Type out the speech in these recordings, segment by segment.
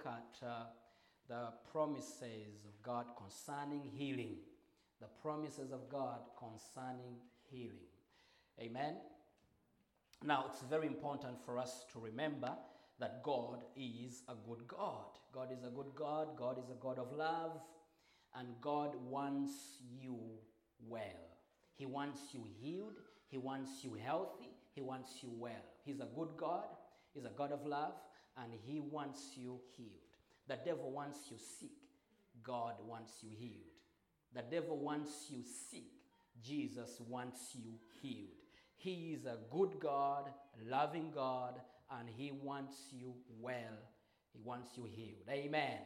look at uh, the promises of God concerning healing. The promises of God concerning healing. Amen. Now, it's very important for us to remember that God is a good God. God is a good God. God is a God of love. And God wants you well. He wants you healed. He wants you healthy. He wants you well. He's a good God. He's a God of love. And He wants you healed. The devil wants you sick. God wants you healed. The devil wants you sick. Jesus wants you healed. He is a good God, loving God, and He wants you well. He wants you healed. Amen.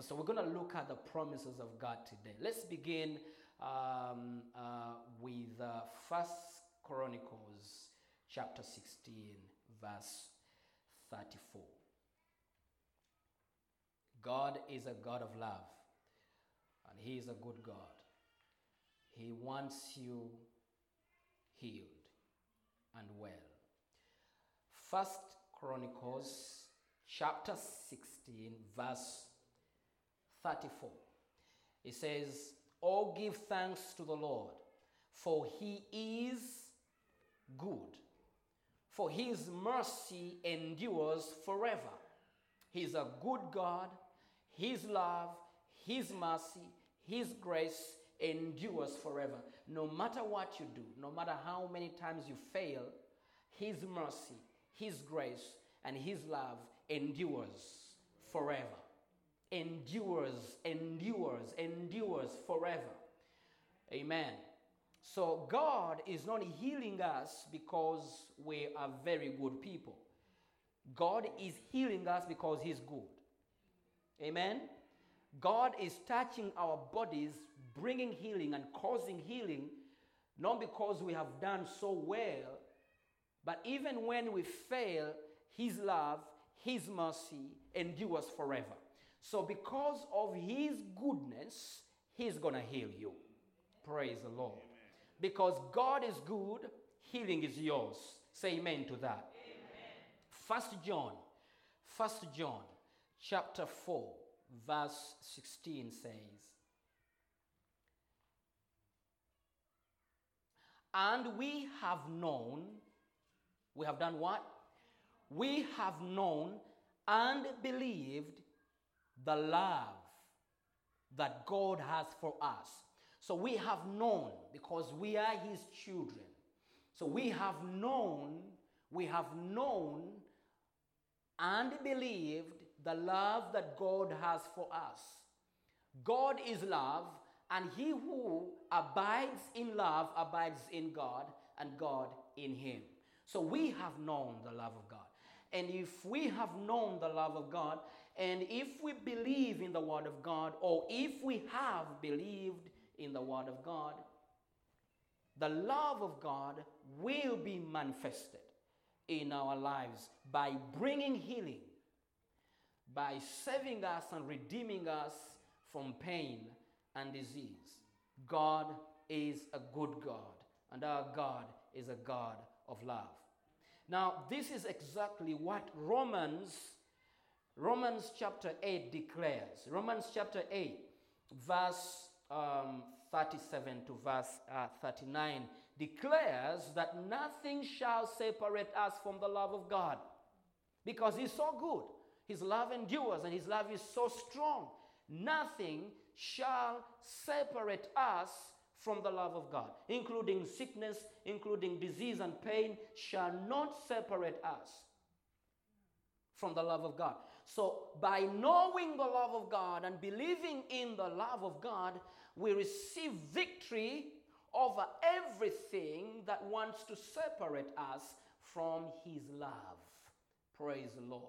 So we're going to look at the promises of God today. Let's begin um, uh, with uh, First Chronicles chapter 16, verse 34. God is a God of love, and He is a good God. He wants you healed and well. First Chronicles chapter 16, verse 34. It says, Oh, give thanks to the Lord, for he is good, for his mercy endures forever. He's a good God, his love, his mercy, his grace endures forever. No matter what you do, no matter how many times you fail, his mercy, his grace, and his love endures forever. Endures, endures, endures forever. Amen. So God is not healing us because we are very good people. God is healing us because He's good. Amen. God is touching our bodies, bringing healing and causing healing, not because we have done so well, but even when we fail, His love, His mercy endures forever. So, because of His goodness, He's going to heal you. Praise the Lord. Because God is good, healing is yours. Say amen to that. First John, First John, chapter 4, verse 16 says, And we have known, we have done what? We have known and believed the love that God has for us. So we have known because we are His children. So we have known, we have known and believed the love that God has for us. God is love, and he who abides in love abides in God, and God in him. So we have known the love of God. And if we have known the love of God, and if we believe in the Word of God, or if we have believed in the Word of God, the love of God will be manifested in our lives by bringing healing, by saving us and redeeming us from pain and disease. God is a good God, and our God is a God of love. Now, this is exactly what Romans Romans chapter 8 declares. Romans chapter 8, verse um, 37 to verse uh, 39 declares that nothing shall separate us from the love of God because He's so good. His love endures and His love is so strong. Nothing shall separate us from the love of God, including sickness, including disease and pain, shall not separate us from the love of God. So, by knowing the love of God and believing in the love of God, we receive victory over everything that wants to separate us from His love. Praise the Lord.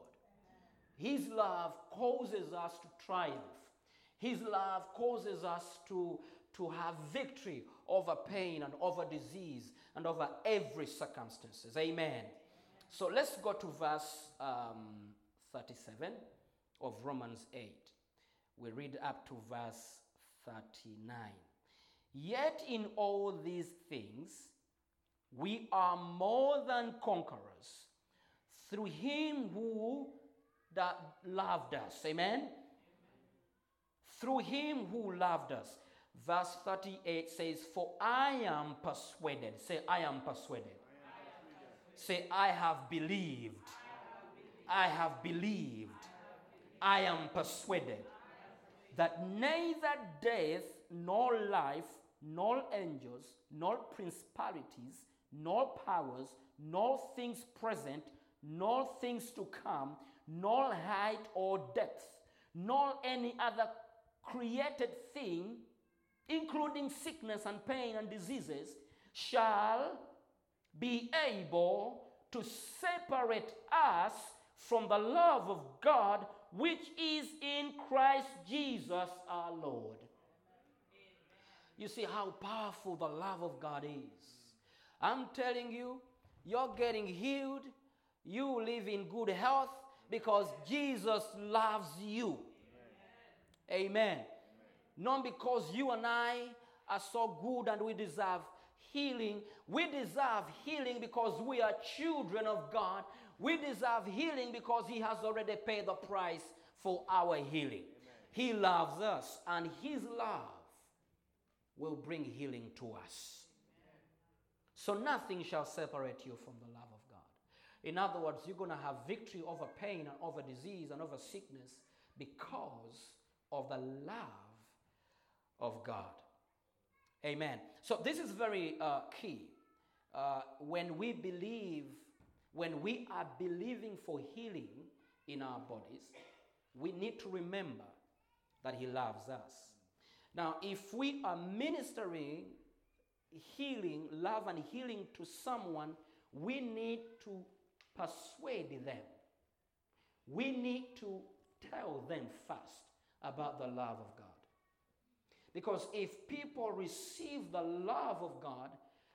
His love causes us to triumph. His love causes us to, to have victory over pain and over disease and over every circumstances. Amen. So let's go to verse um, 37 of Romans 8. We read up to verse 39. Yet in all these things, we are more than conquerors through him who that loved us. Amen? Through him who loved us. Verse 38 says, For I am persuaded. Say, I am persuaded. Say, I have believed. I have believed. I am persuaded that neither death nor life, nor angels, nor principalities, nor powers, nor things present, nor things to come, nor height or depth, nor any other created thing, including sickness and pain and diseases, shall be able to separate us from the love of God which is in Christ Jesus our Lord. You see how powerful the love of God is. I'm telling you, you're getting healed, you live in good health because Jesus loves you. Amen. Amen. Not because you and I are so good and we deserve healing. We deserve healing because we are children of God. We deserve healing because He has already paid the price for our healing. Amen. He loves us, and His love will bring healing to us. So nothing shall separate you from the love of God. In other words, you're going to have victory over pain and over disease and over sickness because of the love of God. Amen. So this is very uh, key. Uh, when we believe, when we are believing for healing in our bodies, we need to remember that He loves us. Now, if we are ministering healing, love, and healing to someone, we need to persuade them. We need to tell them first about the love of God. Because if people receive the love of God,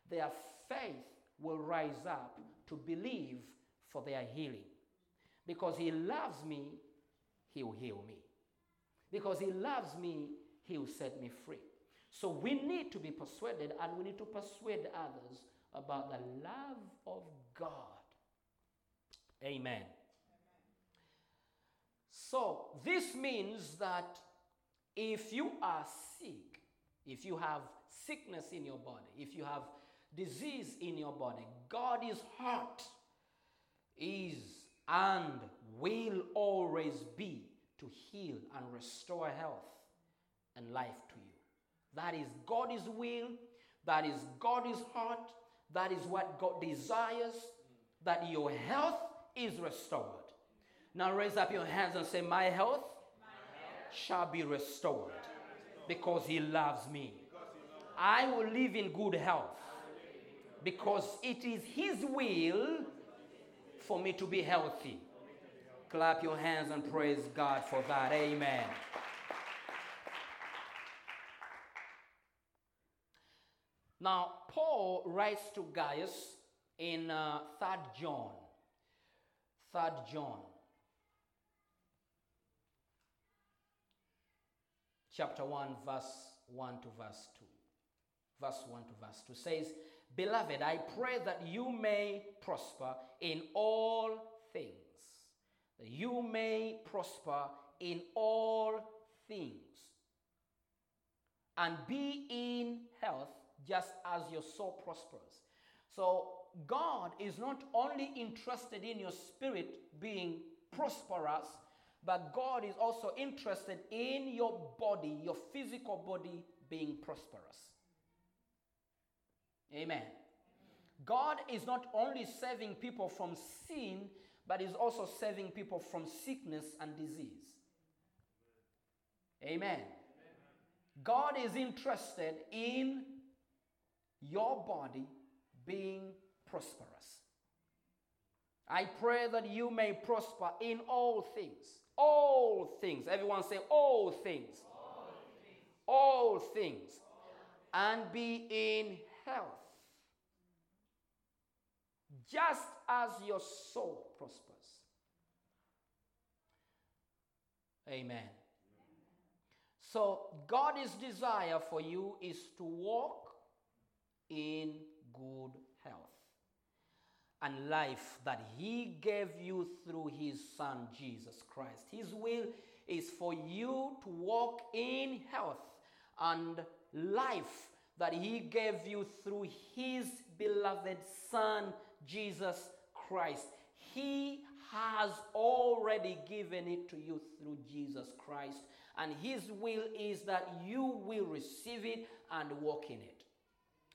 their faith will rise up to believe for their healing. Because He loves me, He will heal me. Because He loves me, He will set me free. So we need to be persuaded and we need to persuade others about the love of God. Amen. Amen. So this means that if you are sick, if you have sickness in your body, if you have disease in your body, God is heart, is and will always be to heal and restore health and life to you. That is God's will, that is God's heart, that is what God desires, that your health is restored. Now raise up your hands and say, My health shall be restored because he loves me. I will live in good health because it is his will for me to be healthy. Clap your hands and praise God for that. Amen. Now, Paul writes to Gaius in uh, 3rd John. 3rd John chapter 1, verse 1 to verse 2. Verse 1 to verse 2 says, Beloved, I pray that you may prosper in all things. That you may prosper in all things. And be in health just as your soul prospers. So, God is not only interested in your spirit being prosperous, but God is also interested in your body, your physical body being prosperous. Amen. God is not only saving people from sin, but is also saving people from sickness and disease. Amen. God is interested in your body being prosperous. I pray that you may prosper in all things all things. Everyone say, all things. All things. All things. And be in health. Just as your soul prospers. Amen. So, God's desire for you is to walk in good health. and life that He gave you through His Son, Jesus Christ. His will is for you to walk in health and life that He gave you through His beloved Son, Jesus Christ. He has already given it to you through Jesus Christ, and His will is that you will receive it and walk in it.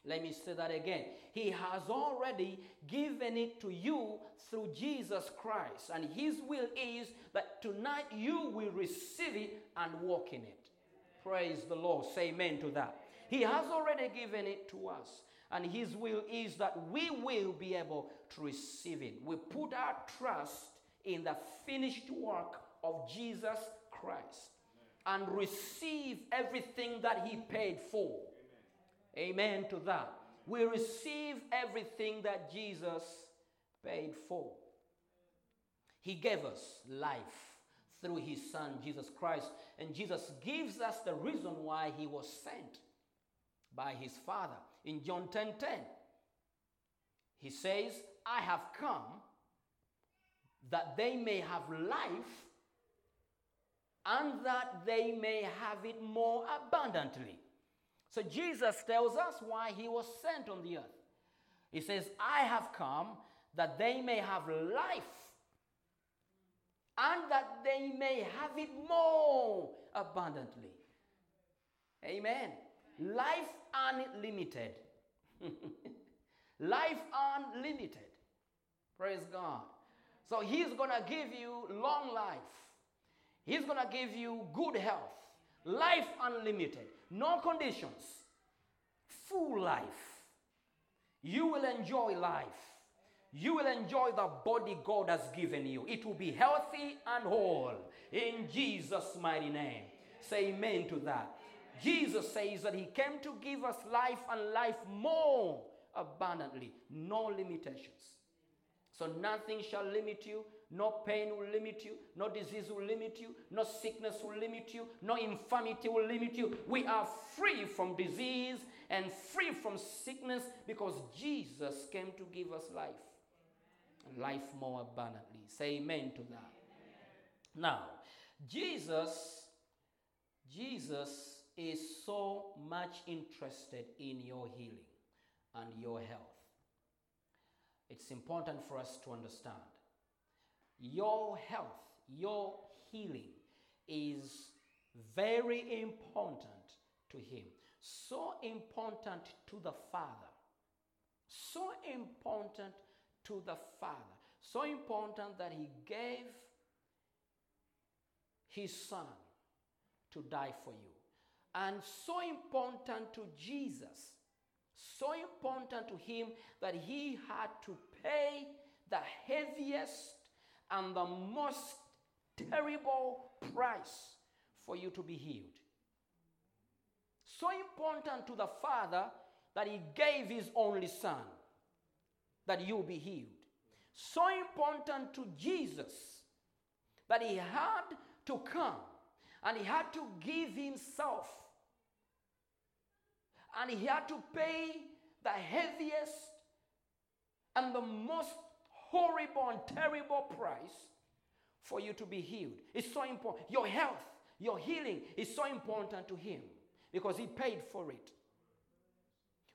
Let me say that again. He has already given it to you through Jesus Christ, and His will is that tonight you will receive it and walk in it. Praise the Lord. Say amen to that. He has already given it to us. And His will is that we will be able to receive it. We put our trust in the finished work of Jesus Christ and receive everything that He paid for. Amen, to that. We receive everything that Jesus paid for. He gave us life through His Son, Jesus Christ. And Jesus gives us the reason why He was sent by His Father. In John 10 10, He says, I have come that they may have life and that they may have it more abundantly. So Jesus tells us why he was sent on the earth. He says, I have come that they may have life and that they may have it more abundantly. Amen. Life unlimited. life unlimited. Praise God. So he's going to give you long life. He's going to give you good health. Life unlimited. No conditions. Full life. You will enjoy life. You will enjoy the body God has given you. It will be healthy and whole. In Jesus' mighty name. Say amen to that. Jesus says that He came to give us life and life more abundantly. No limitations. So nothing shall limit you. No pain will limit you. No disease will limit you. No sickness will limit you. No infirmity will limit you. We are free from disease and free from sickness because Jesus came to give us life and life more abundantly. Say amen to that. Now, Jesus, Jesus is so much interested in your healing and your health. It's important for us to understand your health, your healing is very important to Him. So important to the Father. So important to the Father. So important that He gave His Son to die for you. And so important to Jesus. So important to Him that He had to pay the heaviest and the most terrible price for you to be healed. So important to the Father that He gave His only Son that you be healed. So important to Jesus that He had to come and He had to give Himself and He had to pay the heaviest and the most horrible and terrible price for you to be healed. It's so important. Your health, your healing is so important to Him because He paid for it.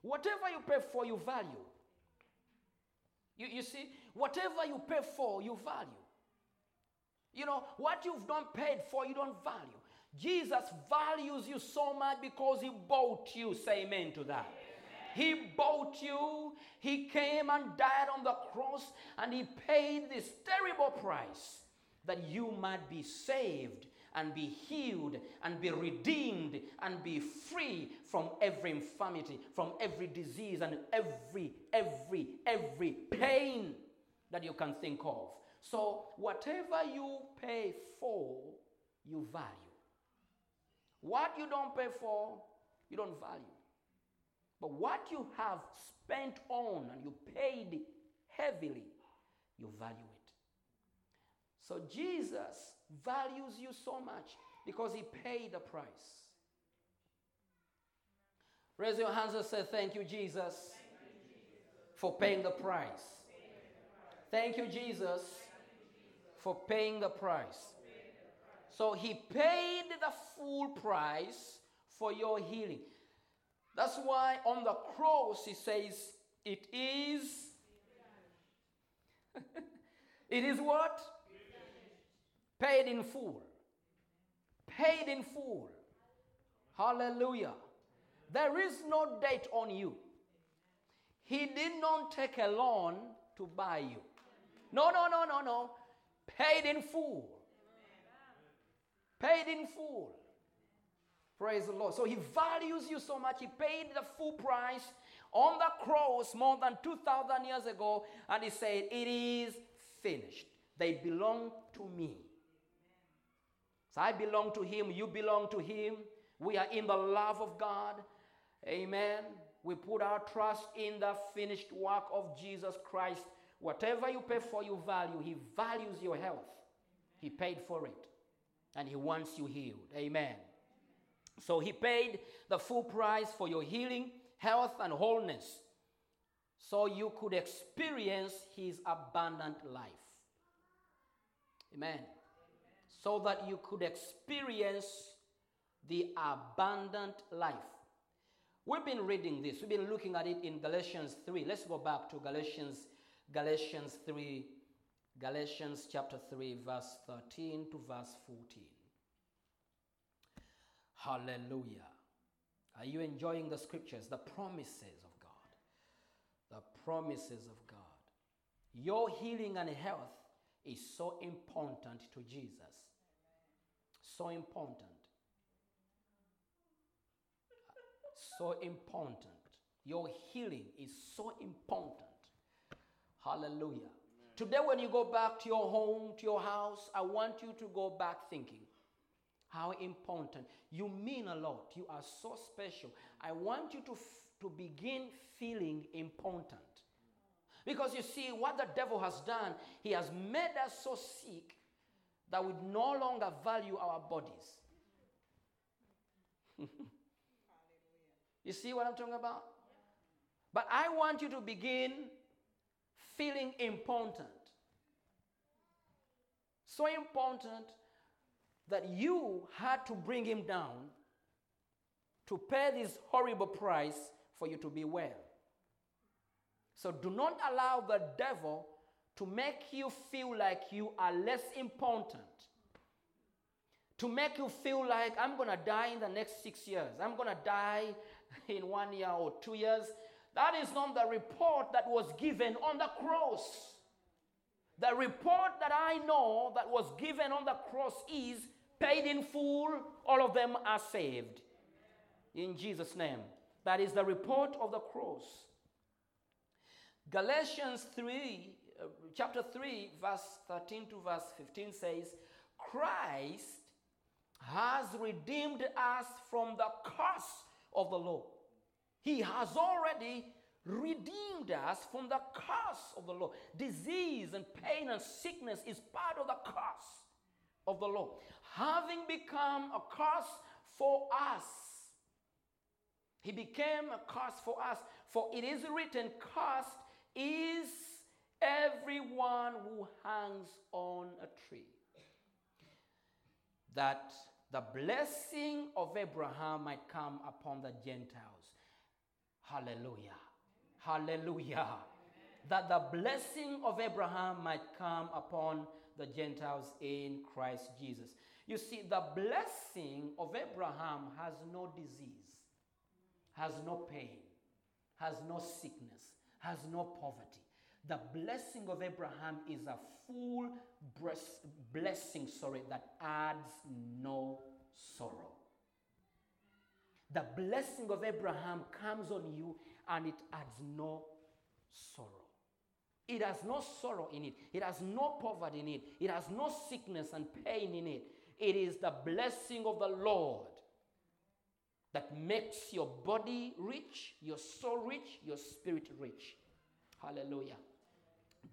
Whatever you pay for, you value. You, you see, whatever you pay for, you value. You know, what you've not paid for, you don't value. Jesus values you so much because He bought you. Say amen to that. He bought you. He came and died on the cross and He paid this terrible price that you might be saved and be healed and be redeemed and be free from every infirmity, from every disease and every, every, every pain that you can think of. So, whatever you pay for, you value. What you don't pay for, you don't value. But what you have spent on and you paid heavily, you value it. So Jesus values you so much because he paid the price. Raise your hands and say, Thank you, Jesus, for paying the price. Thank you, Jesus, for paying the price. So he paid the full price for your healing. That's why on the cross he says, It is. it is what? Paid in full. Paid in full. Hallelujah. There is no debt on you. He did not take a loan to buy you. No, no, no, no, no. Paid in full. Paid in full. Praise the Lord. So he values you so much. He paid the full price on the cross more than 2,000 years ago. And he said, It is finished. They belong to me. So I belong to him. You belong to him. We are in the love of God. Amen. We put our trust in the finished work of Jesus Christ. Whatever you pay for, you value. He values your health. He paid for it. And He wants you healed. Amen. So He paid the full price for your healing, health, and wholeness. So you could experience His abundant life. Amen. So that you could experience the abundant life. We've been reading this. We've been looking at it in Galatians 3. Let's go back to Galatians Galatians 3 Galatians chapter 3 verse 13 to verse 14. Hallelujah. Are you enjoying the scriptures, the promises of God? The promises of God. Your healing and health is so important to Jesus. So important. so important. Your healing is so important. Hallelujah. Today, when you go back to your home, to your house, I want you to go back thinking how important. You mean a lot. You are so special. I want you to, f- to begin feeling important. Because you see, what the devil has done, he has made us so sick that we no longer value our bodies. You see what I'm talking about? But I want you to begin feeling important. So important that you had to bring him down to pay this horrible price for you to be well. So do not allow the devil to make you feel like you are less important to make you feel like I'm going to die in the next six years, I'm going to die in one year or two years. That is not the report that was given on the cross. The report that I know that was given on the cross is paid in full, all of them are saved. In Jesus' name. That is the report of the cross. Galatians 3, uh, chapter 3, verse 13 to verse 15 says, Christ has redeemed us from the curse of the law. He has already redeemed us from the curse of the law. Disease and pain and sickness is part of the curse of the law. Having become a curse for us, he became a curse for us. For it is written, Cursed is everyone who hangs on a tree. That the blessing of Abraham might come upon the Gentiles. Hallelujah. Hallelujah. That the blessing of Abraham might come upon the Gentiles in Christ Jesus. You see, the blessing of Abraham has no disease, has no pain, has no sickness, has no poverty. The blessing of Abraham is a full blessing, sorry, that adds no sorrow. The blessing of Abraham comes on you and it adds no sorrow. It has no sorrow in it. It has no poverty in it. It has no sickness and pain in it. It is the blessing of the Lord that makes your body rich, your soul rich, your spirit rich. Hallelujah.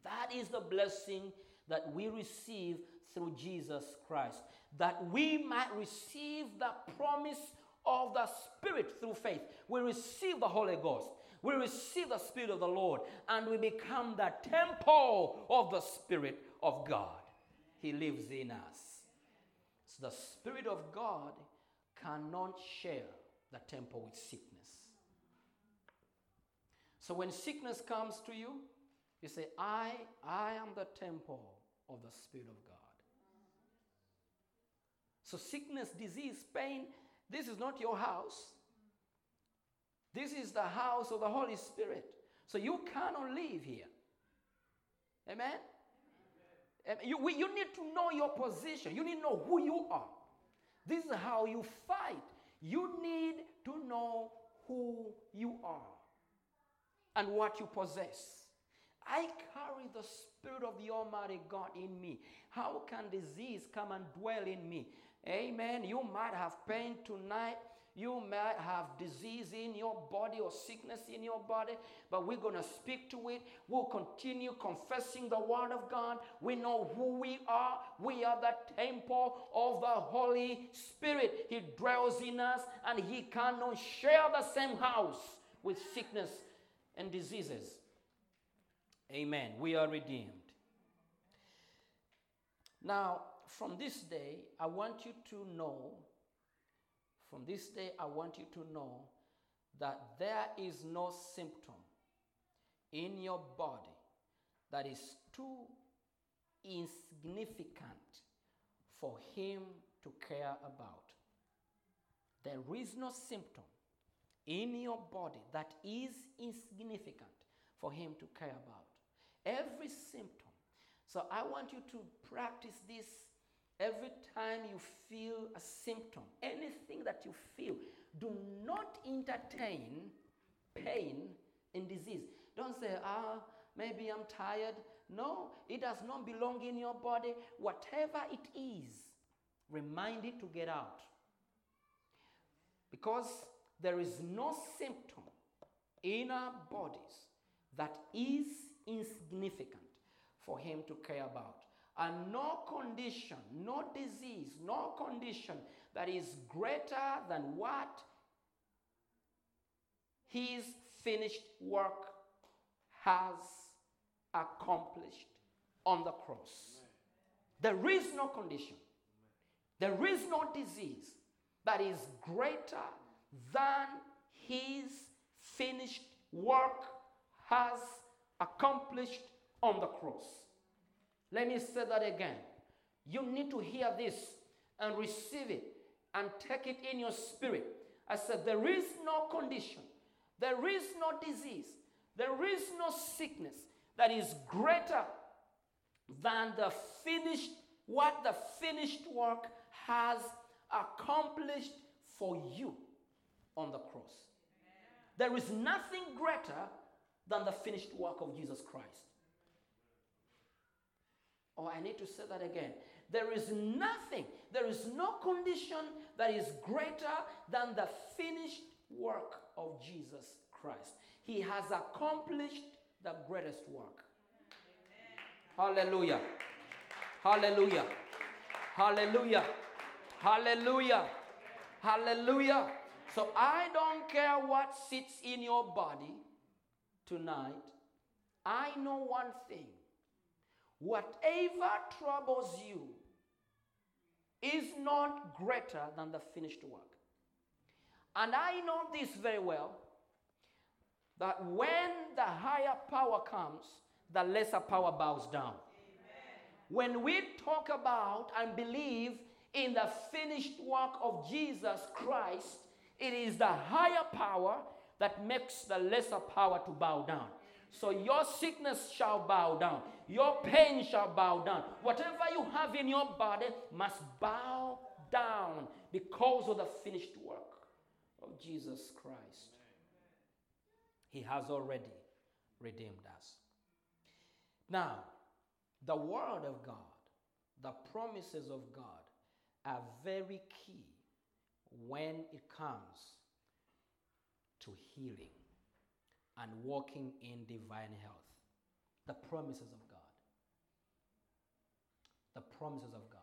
That is the blessing that we receive through Jesus Christ, that we might receive the promise of the Spirit through faith. We receive the Holy Ghost. We receive the Spirit of the Lord and we become the temple of the Spirit of God. He lives in us. So the Spirit of God cannot share the temple with sickness. So when sickness comes to you, you say, I, I am the temple of the Spirit of God. So, sickness, disease, pain, this is not your house. This is the house of the Holy Spirit. So, you cannot live here. Amen? You, we, you need to know your position. You need to know who you are. This is how you fight. You need to know who you are and what you possess. I carry the Spirit of the Almighty God in me. How can disease come and dwell in me? Amen. You might have pain tonight. You might have disease in your body or sickness in your body, but we're going to speak to it. We'll continue confessing the Word of God. We know who we are. We are the temple of the Holy Spirit. He dwells in us, and He cannot share the same house with sickness and diseases. Amen. We are redeemed. Now, from this day, I want you to know, from this day, I want you to know that there is no symptom in your body that is too insignificant for Him to care about. There is no symptom in your body that is insignificant for Him to care about. Every symptom. So I want you to practice this every time you feel a symptom, anything that you feel. Do not entertain pain and disease. Don't say, ah, maybe I'm tired. No, it does not belong in your body. Whatever it is, remind it to get out. Because there is no symptom in our bodies that is insignificant for Him to care about. And no condition, no disease, no condition that is greater than what His finished work has accomplished on the cross. There is no condition, there is no disease that is greater than His finished work has accomplished on the cross. Let me say that again. You need to hear this and receive it and take it in your spirit. I said, There is no condition, there is no disease, there is no sickness that is greater than the finished, what the finished work has accomplished for you on the cross. There is nothing greater than the finished work of Jesus Christ. Oh, I need to say that again. There is nothing, there is no condition that is greater than the finished work of Jesus Christ. He has accomplished the greatest work. Hallelujah. Hallelujah. Hallelujah. Hallelujah. Hallelujah. So I don't care what sits in your body tonight. I know one thing whatever troubles you is not greater than the finished work. And I know this very well that when the higher power comes, the lesser power bows down. Amen. When we talk about and believe in the finished work of Jesus Christ, it is the higher power that makes the lesser power to bow down. So your sickness shall bow down, your pain shall bow down. Whatever you have in your body must bow down because of the finished work of Jesus Christ. He has already redeemed us. Now, the Word of God, the promises of God are very key when it comes to healing and walking in divine health. The promises of God. The promises of God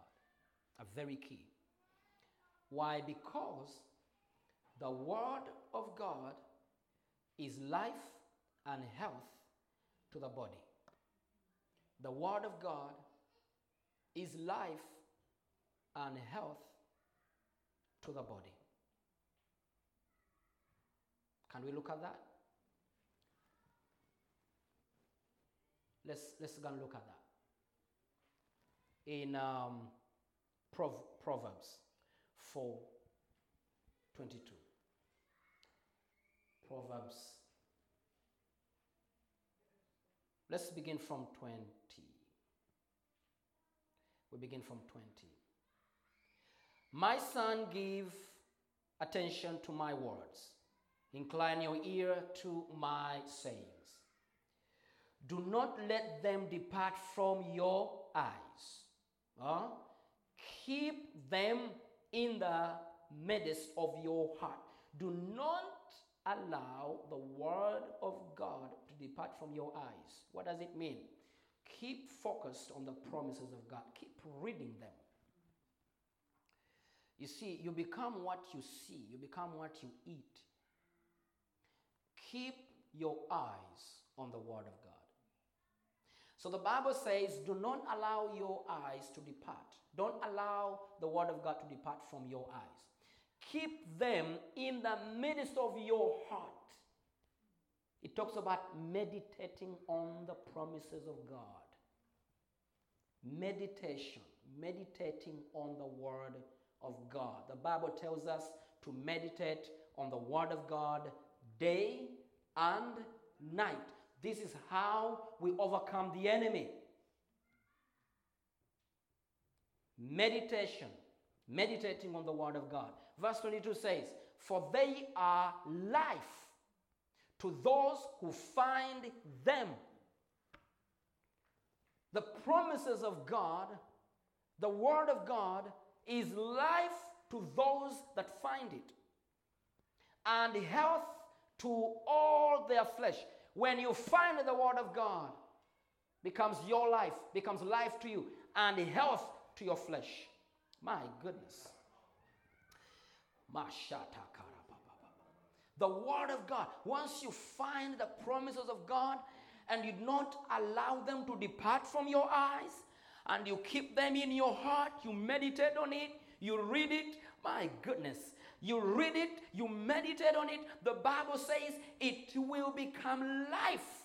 are very key. Why? Because the Word of God is life and health to the body. The Word of God is life and health to the body. Can we look at that? Let's, let's go and look at that. In um, Prov- Proverbs 4 22. Proverbs. Let's begin from 20. We begin from 20. My son, give attention to my words. Incline your ear to my sayings. Do not let them depart from your eyes. Huh? Keep them in the midst of your heart. Do not allow the word of God to depart from your eyes. What does it mean? Keep focused on the promises of God, keep reading them. You see, you become what you see, you become what you eat. Keep your eyes on the Word of God. So the Bible says, do not allow your eyes to depart. Don't allow the Word of God to depart from your eyes. Keep them in the midst of your heart. It talks about meditating on the promises of God. Meditation, meditating on the Word of God. The Bible tells us to meditate on the Word of God day and night. This is how we overcome the enemy. Meditation, meditating on the Word of God. Verse 22 says, For they are life to those who find them. The promises of God, the Word of God, is life to those that find it, and health to all their flesh. When you find the Word of God, becomes your life, becomes life to you, and health to your flesh. My goodness. The Word of God. Once you find the promises of God and you not allow them to depart from your eyes, and you keep them in your heart, you meditate on it, you read it, my goodness. You read it, you meditate on it, the Bible says it will become life.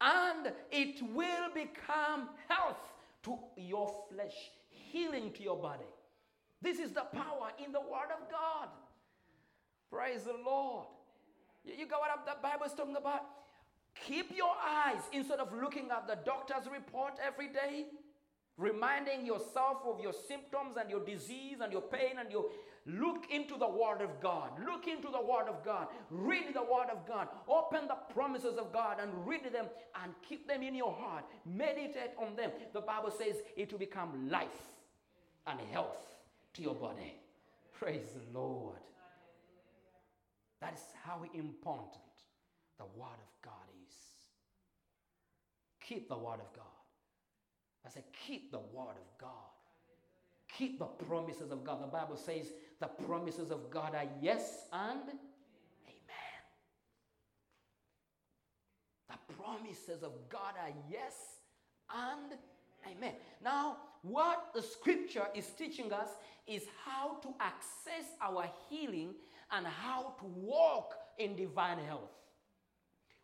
And it will become health to your flesh, healing to your body. This is the power in the Word of God. Praise the Lord. You, got what the Bible is talking about? Keep your eyes instead of looking at the doctor's report every day, reminding yourself of your symptoms and your disease and your pain and you look into the word of god. Look into the word of god. Read the word of god. Open the promises of god and read them and keep them in your heart. Meditate on them. The bible says it will become life and health to your body. Praise the lord. That is how important the word of god is. Keep the word of god I said, keep the word of God. Keep the promises of God. The Bible says the promises of God are yes and amen. The promises of God are yes and amen. Now, what the scripture is teaching us is how to access our healing and how to walk in divine health.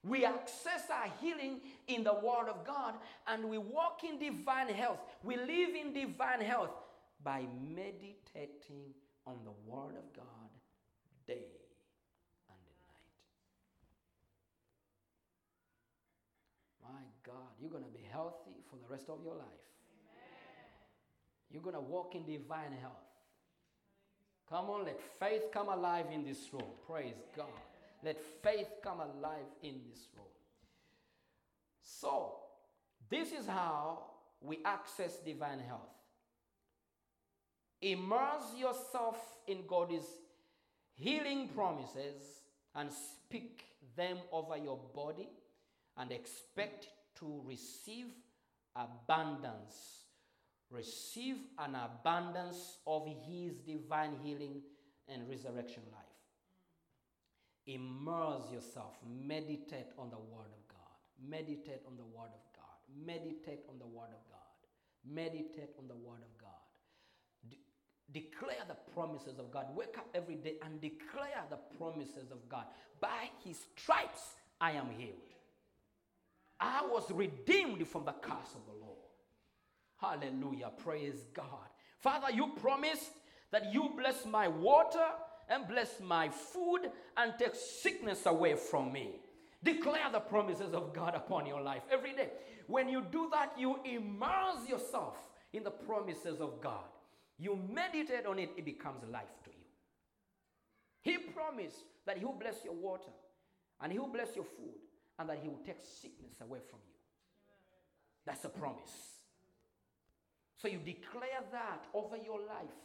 We access our healing in the Word of God and we walk in divine health. We live in divine health by meditating on the Word of God day and night. My God, you're going to be healthy for the rest of your life. You're going to walk in divine health. Come on, let faith come alive in this room. Praise God. Let faith come alive in this room. So, this is how we access divine health. Immerse yourself in God's healing promises and speak them over your body and expect to receive abundance. Receive an abundance of His divine healing and resurrection life. Immerse yourself. Meditate on the Word of God. Meditate on the Word of God. Meditate on the Word of God. Meditate on the Word of God. De- declare the promises of God. Wake up every day and declare the promises of God. By His stripes, I am healed. I was redeemed from the curse of the Lord. Hallelujah. Praise God. Father, you promised that you bless my water and bless my food and take sickness away from me. Declare the promises of God upon your life every day. When you do that, you immerse yourself in the promises of God. You meditate on it, it becomes life to you. He promised that He will bless your water and He will bless your food and that He will take sickness away from you. That's a promise. So you declare that over your life.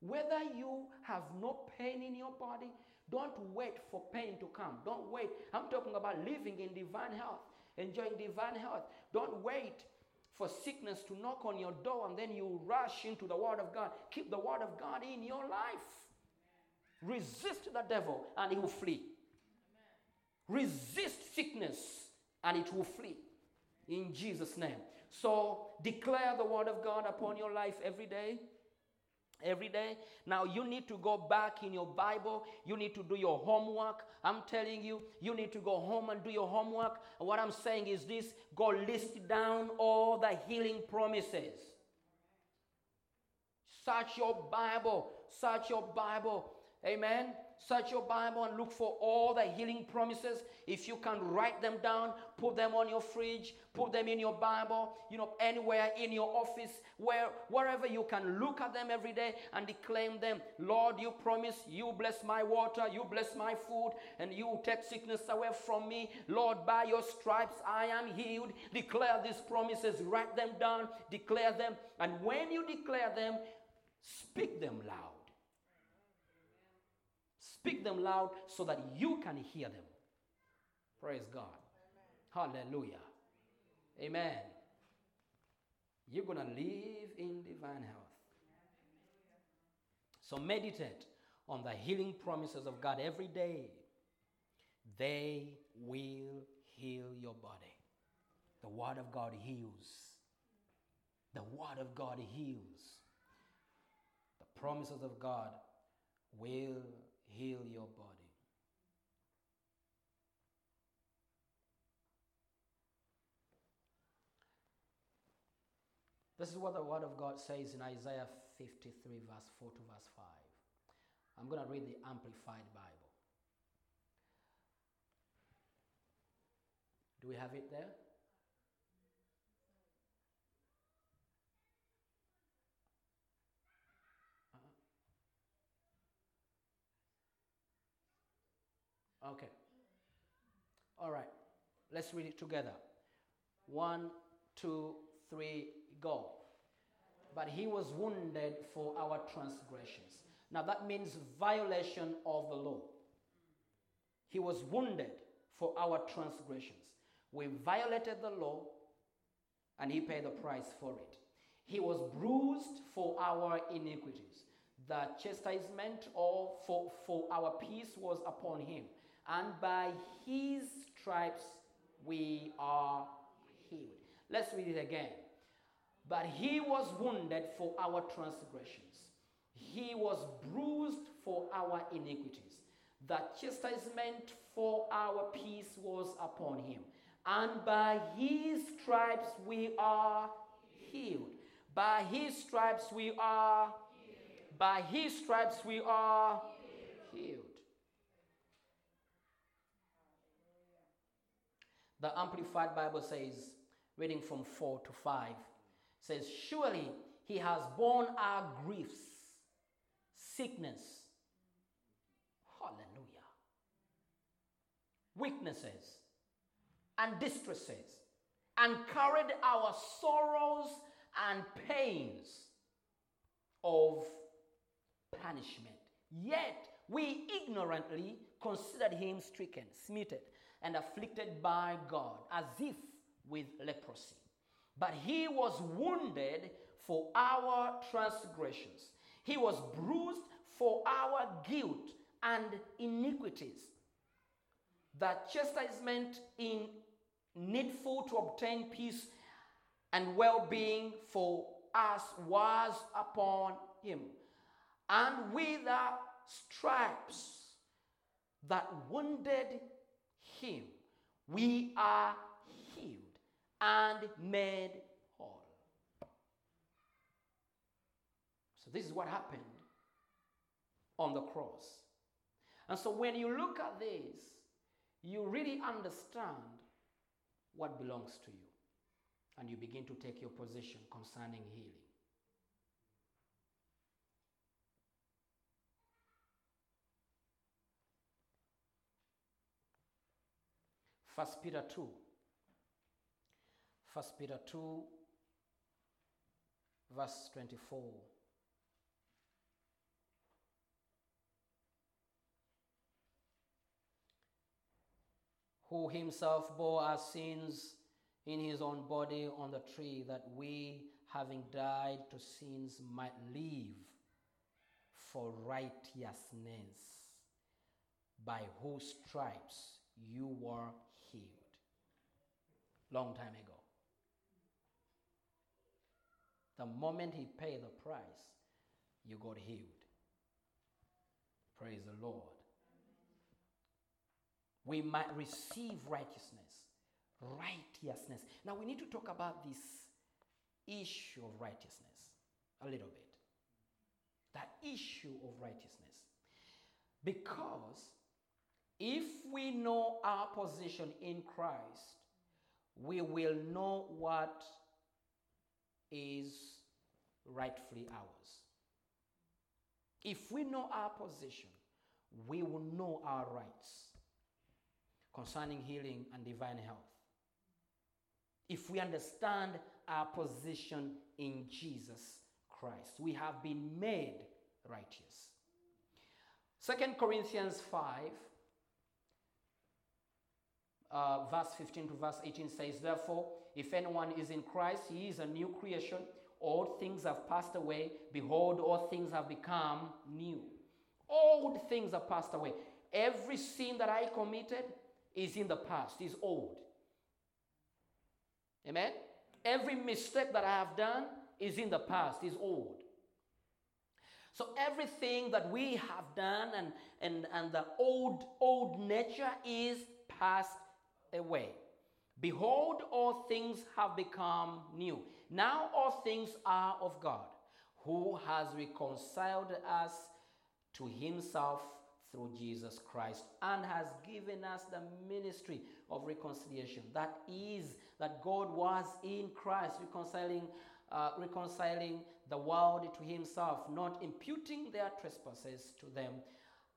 Whether you have no pain in your body, don't wait for pain to come. Don't wait. I'm talking about living in divine health, enjoying divine health. Don't wait for sickness to knock on your door and then you rush into the Word of God. Keep the Word of God in your life. Resist the devil and he will flee. Resist sickness and it will flee. In Jesus' name. So declare the Word of God upon your life every day every day. Now you need to go back in your Bible. You need to do your homework. I'm telling you, you need to go home and do your homework. What I'm saying is this go list down all the healing promises. Search your Bible. Search your Bible. Amen. Search your Bible and look for all the healing promises. If you can write them down, put them on your fridge, put them in your Bible, you know, anywhere in your office, where wherever you can look at them every day and declaim them. Lord, you promise you bless my water, you bless my food, and you take sickness away from me. Lord, by your stripes I am healed. Declare these promises, write them down, declare them, and when you declare them, speak them loud. Speak them loud so that you can hear them. Praise God. Amen. Hallelujah. Amen. You're going to live in divine health. So meditate on the healing promises of God every day. They will heal your body. The Word of God heals. The Word of God heals. The promises of God will heal your body. This is what the Word of God says in Isaiah 53, verse 4 to verse 5. I'm going to read the Amplified Bible. Do we have it there? Okay. All right. Let's read it together. One, two, three, go. But he was wounded for our transgressions. Now that means violation of the law. He was wounded for our transgressions. We violated the law and he paid the price for it. He was bruised for our iniquities. The chastisement of, for, for our peace was upon him and by his stripes we are healed. Let's read it again. But he was wounded for our transgressions, he was bruised for our iniquities. The chastisement for our peace was upon him, and by his stripes we are healed. By his stripes we are. By his stripes we are healed. The Amplified Bible says, reading from 4 to 5, says, Surely he has borne our griefs, sickness, hallelujah, weaknesses, and distresses, and carried our sorrows and pains of punishment. Yet we ignorantly considered him stricken, smitten and afflicted by God, as if with leprosy. But he was wounded for our transgressions, he was bruised for our guilt and iniquities. that chastisement in needful to obtain peace and well-being for us was upon him and with the stripes that wounded him we are healed and made whole so this is what happened on the cross and so when you look at this you really understand what belongs to you. And you begin to take your position concerning healing. First Peter 2. First Peter 2, verse 24. who himself bore our sins in his own body on the tree, that we, having died to sins, might live for righteousness, by whose stripes you were healed. Long time ago. The moment he paid the price, you got healed. Praise the Lord we might receive righteousness. Righteousness. Now we need to talk about this issue of righteousness a little bit. That issue of righteousness. Because if we know our position in Christ, we will know what is rightfully ours. If we know our position, we will know our rights concerning healing and divine health. If we understand our position in Jesus Christ, we have been made righteous. Second Corinthians 5, uh, verse 15 to verse 18 says, Therefore, if anyone is in Christ, he is a new creation. All things have passed away. Behold, all things have become new. Old things have passed away. Every sin that I committed, is in the past, is old. Amen? Every mistake that I have done is in the past, is old. So everything that we have done and, and, and the old, old nature is passed away. Behold, all things have become new. Now all things are of God, who has reconciled us to himself through Jesus Christ and has given us the ministry of reconciliation. That is, that God was in Christ reconciling, uh, reconciling the world to himself, not imputing their trespasses to them,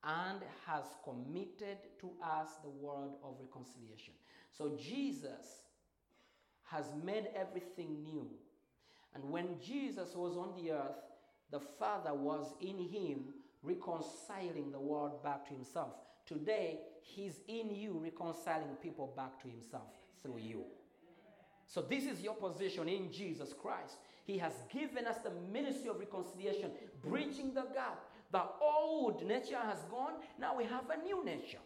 and has committed to us the word of reconciliation. So Jesus has made everything new. And when Jesus was on the earth, the Father was in him reconciling the world back to himself. Today, he's in you, reconciling people back to himself through you. So, this is your position in Jesus Christ. He has given us the ministry of reconciliation, bridging the gap. The old nature has gone, now we have a new nature.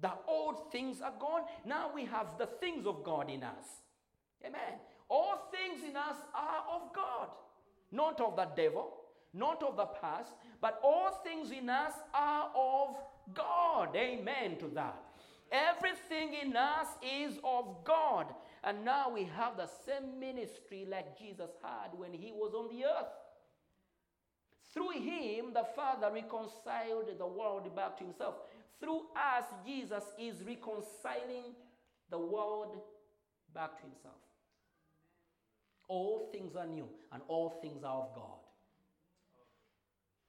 The old things are gone, now we have the things of God in us. Amen. All things in us are of God, not of the devil, not of the past, but all things in us are of God. Amen to that. Everything in us is of God. And now we have the same ministry like Jesus had when he was on the earth. Through him, the Father reconciled the world back to himself. Through us, Jesus is reconciling the world back to himself. All things are new and all things are of God.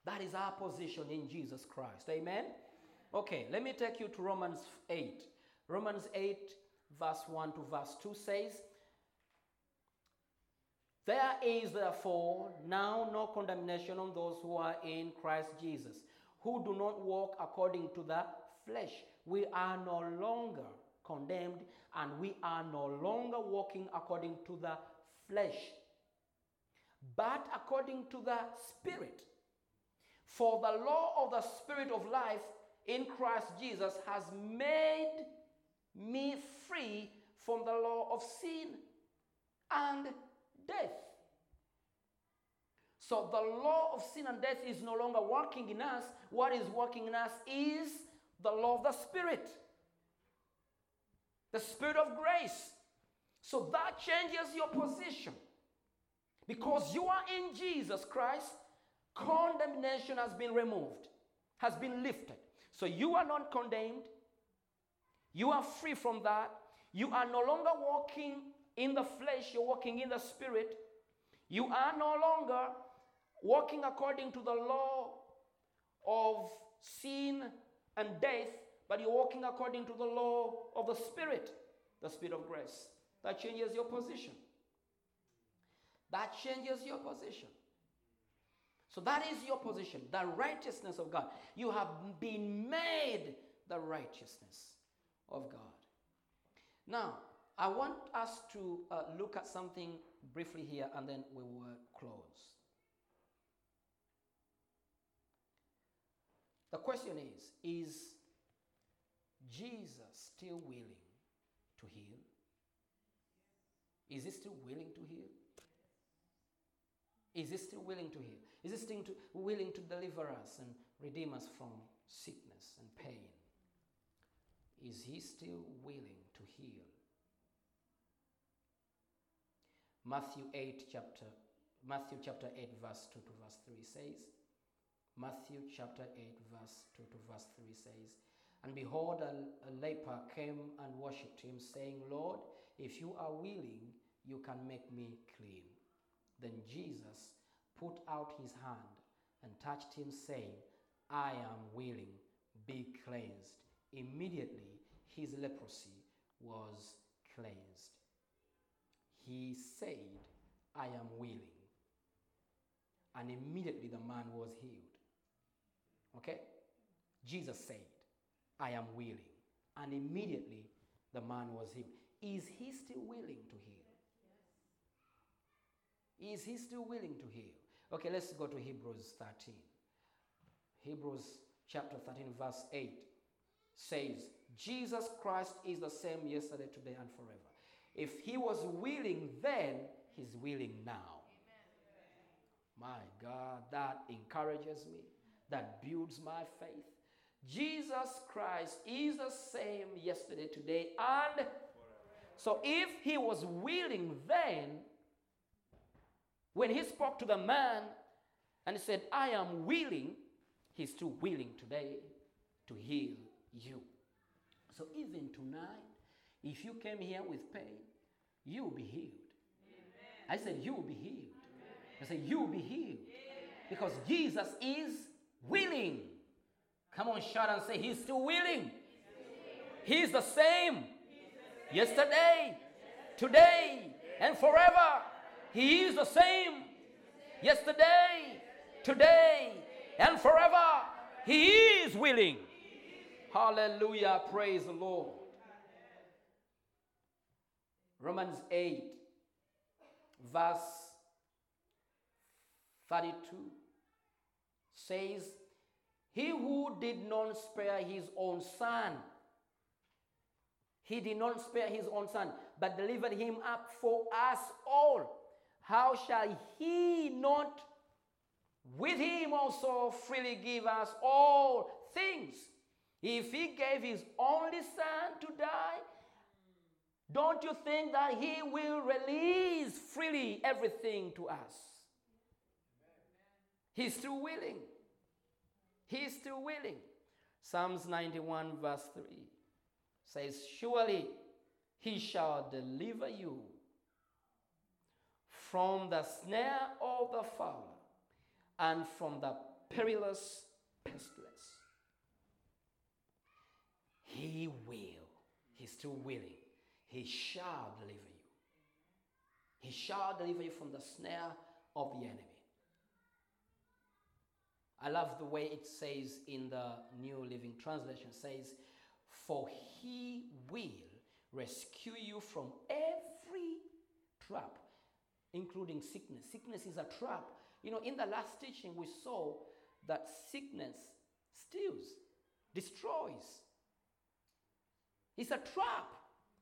That is our position in Jesus Christ. Amen? Okay, let me take you to Romans 8. Romans 8, verse 1 to verse 2 says, There is therefore now no condemnation on those who are in Christ Jesus, who do not walk according to the flesh. We are no longer condemned, and we are no longer walking according to the flesh, but according to the Spirit. For the law of the Spirit of life in Christ Jesus has made me free from the law of sin and death. So the law of sin and death is no longer working in us. What is working in us is the law of the Spirit, the Spirit of grace. So that changes your position. Because you are in Jesus Christ, condemnation has been removed, has been lifted. So you are not condemned. You are free from that. You are no longer walking in the flesh, you're walking in the spirit. You are no longer walking according to the law of sin and death, but you're walking according to the law of the spirit, the spirit of grace. That changes your position. That changes your position. So that is your position, the righteousness of God. You have been made the righteousness of God. Now, I want us to uh, look at something briefly here and then we will close. The question is Is Jesus still willing to heal? Is he still willing to heal? Is he still willing to heal? Is he still to, willing to deliver us and redeem us from sickness and pain? Is he still willing to heal? Matthew 8 chapter Matthew chapter 8 verse 2 to verse 3 says Matthew chapter 8 verse 2 to verse 3 says and behold a, a leper came and worshipped him saying Lord if you are willing you can make me clean then Jesus put out his hand and touched him, saying, I am willing, be cleansed. Immediately his leprosy was cleansed. He said, I am willing. And immediately the man was healed. Okay? Jesus said, I am willing. And immediately the man was healed. Is he still willing to heal? Is he still willing to heal? Okay, let's go to Hebrews 13. Hebrews chapter 13, verse 8 says, Jesus Christ is the same yesterday, today, and forever. If he was willing then, he's willing now. My God, that encourages me, that builds my faith. Jesus Christ is the same yesterday, today, and so if he was willing then, when he spoke to the man and said, I am willing, he's still willing today to heal you. So even tonight, if you came here with pain, you will be healed. Amen. I said, You will be healed. Amen. I said, You will be healed. Amen. Because Jesus is willing. Come on, shout and say, He's still willing. He's the same yesterday, today, and forever. He is the same yesterday, today, and forever. He is willing. Hallelujah. Praise the Lord. Romans 8, verse 32 says, He who did not spare his own son, he did not spare his own son, but delivered him up for us all how shall he not with him also freely give us all things? If he gave his only son to die, don't you think that he will release freely everything to us? He's still willing. He's still willing. Psalms 91, verse 3 says, Surely he shall deliver you from the snare of the fowler and from the perilous pestilence. He will. He's still willing. He shall deliver you. He shall deliver you from the snare of the enemy. I love the way it says in the New Living Translation says, For he will rescue you from every trap including sickness. Sickness is a trap. You know, in the last teaching, we saw that sickness steals, destroys. It's a trap.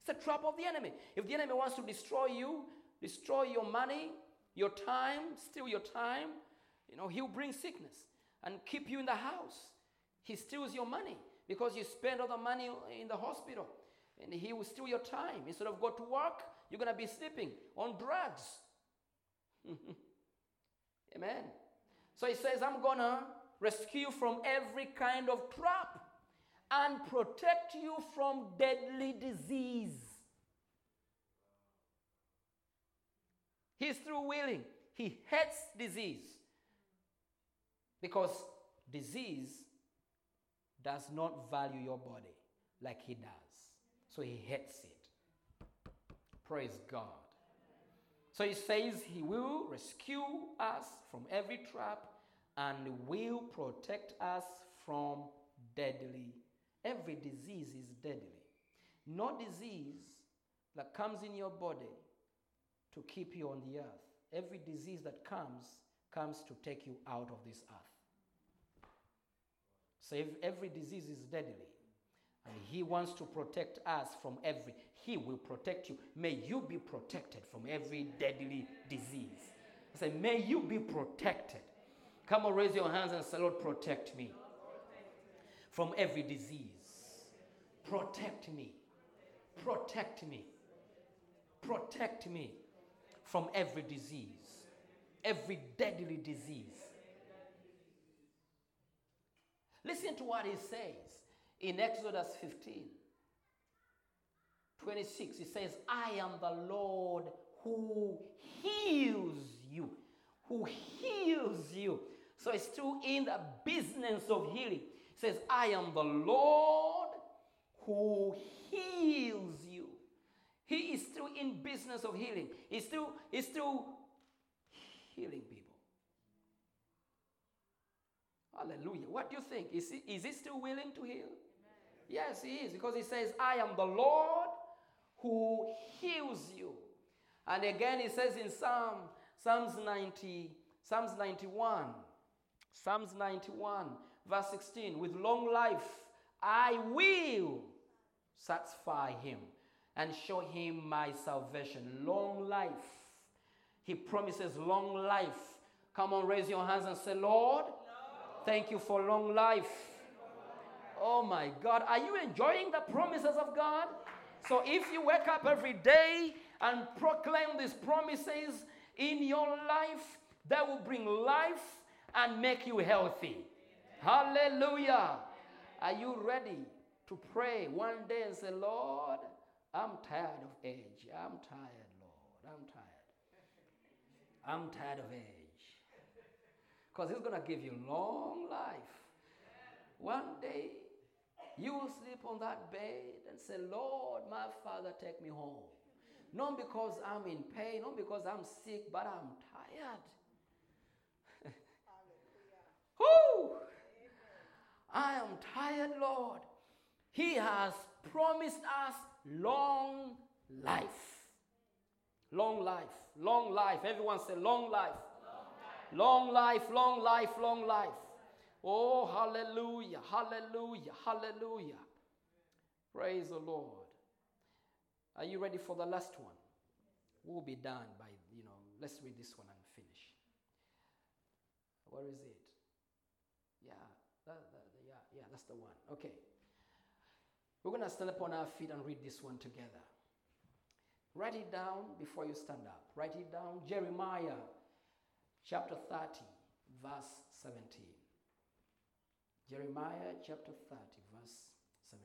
It's a trap of the enemy. If the enemy wants to destroy you, destroy your money, your time, steal your time, you know, he'll bring sickness and keep you in the house. He steals your money because you spend all the money in the hospital. And he will steal your time. Instead of go to work, you're going to be sleeping on drugs. Amen. So he says, I'm going to rescue you from every kind of trap and protect you from deadly disease. He's through willing. He hates disease because disease does not value your body like he does. So he hates it. Praise God. So he says he will rescue us from every trap and will protect us from deadly. Every disease is deadly. No disease that comes in your body to keep you on the earth. Every disease that comes, comes to take you out of this earth. So every disease is deadly. And he wants to protect us from every, he will protect you. May you be protected from every deadly disease. I say, may you be protected. Come on, raise your hands and say, Lord, protect me from every disease. Protect me. Protect me. Protect me from every disease, every deadly disease. Listen to what he says in Exodus 15 26. He says, I am the Lord who heals you. Who heals you. So it's still in the business of healing. He says, I am the Lord who heals you. He is still in business of healing. He's still, he's still healing people. Hallelujah. What do you think? Is he, is he still willing to heal? Amen. Yes, he is. Because he says, I am the Lord who heals you. And again, he says in Psalm, Psalms 90, Psalms 91, Psalms 91, verse 16, with long life I will satisfy him and show him my salvation. Long life. He promises long life. Come on, raise your hands and say, Lord, thank you for long life. Oh my God. Are you enjoying the promises of God? So if you wake up every day and proclaim these promises in your life, that will bring life and make you healthy. Hallelujah. Are you ready to pray one day and say, Lord, I'm tired of age. I'm tired, Lord. I'm tired. I'm tired of age. Because He's going to give you long life. One day, you will sleep on that bed and say, Lord, my Father, take me home. Not because I'm in pain, not because I'm sick, but I'm tired. Whoo! I am tired, Lord. He has promised us long life. Long life. Long life. Everyone say long life. Long life, long life, long life. Oh, hallelujah, hallelujah, hallelujah. Praise the Lord. Are you ready for the last one? We'll be done by, you know, let's read this one and finish. Where is it? Yeah, that, that, yeah, yeah, that's the one. Okay. We're going to stand upon our feet and read this one together. Write it down before you stand up. Write it down. Jeremiah chapter 30, verse 17. Jeremiah chapter 30, verse 17.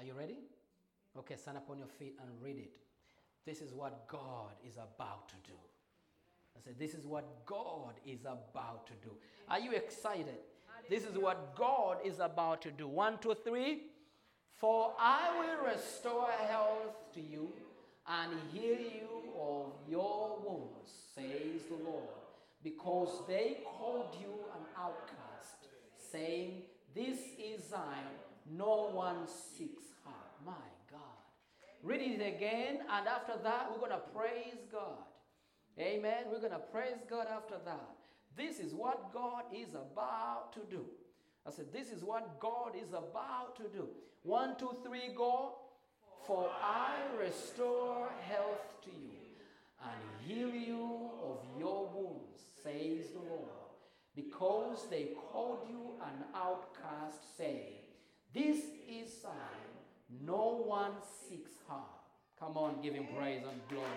Are you ready? Okay, stand up on your feet and read it. This is what God is about to do. I said, This is what God is about to do. Are you excited? This is what God is about to do. One, two, three. For I will restore health to you and heal you of your wounds, says the Lord, because they called you an outcast, saying, This is Zion, no one seeks Read it again, and after that, we're going to praise God. Amen. We're going to praise God after that. This is what God is about to do. I said, This is what God is about to do. One, two, three, go. For I restore health to you and heal you of your wounds, says the Lord. Because they called you an outcast, saying, This is Zion no one seeks her. Come on, give him praise and glory.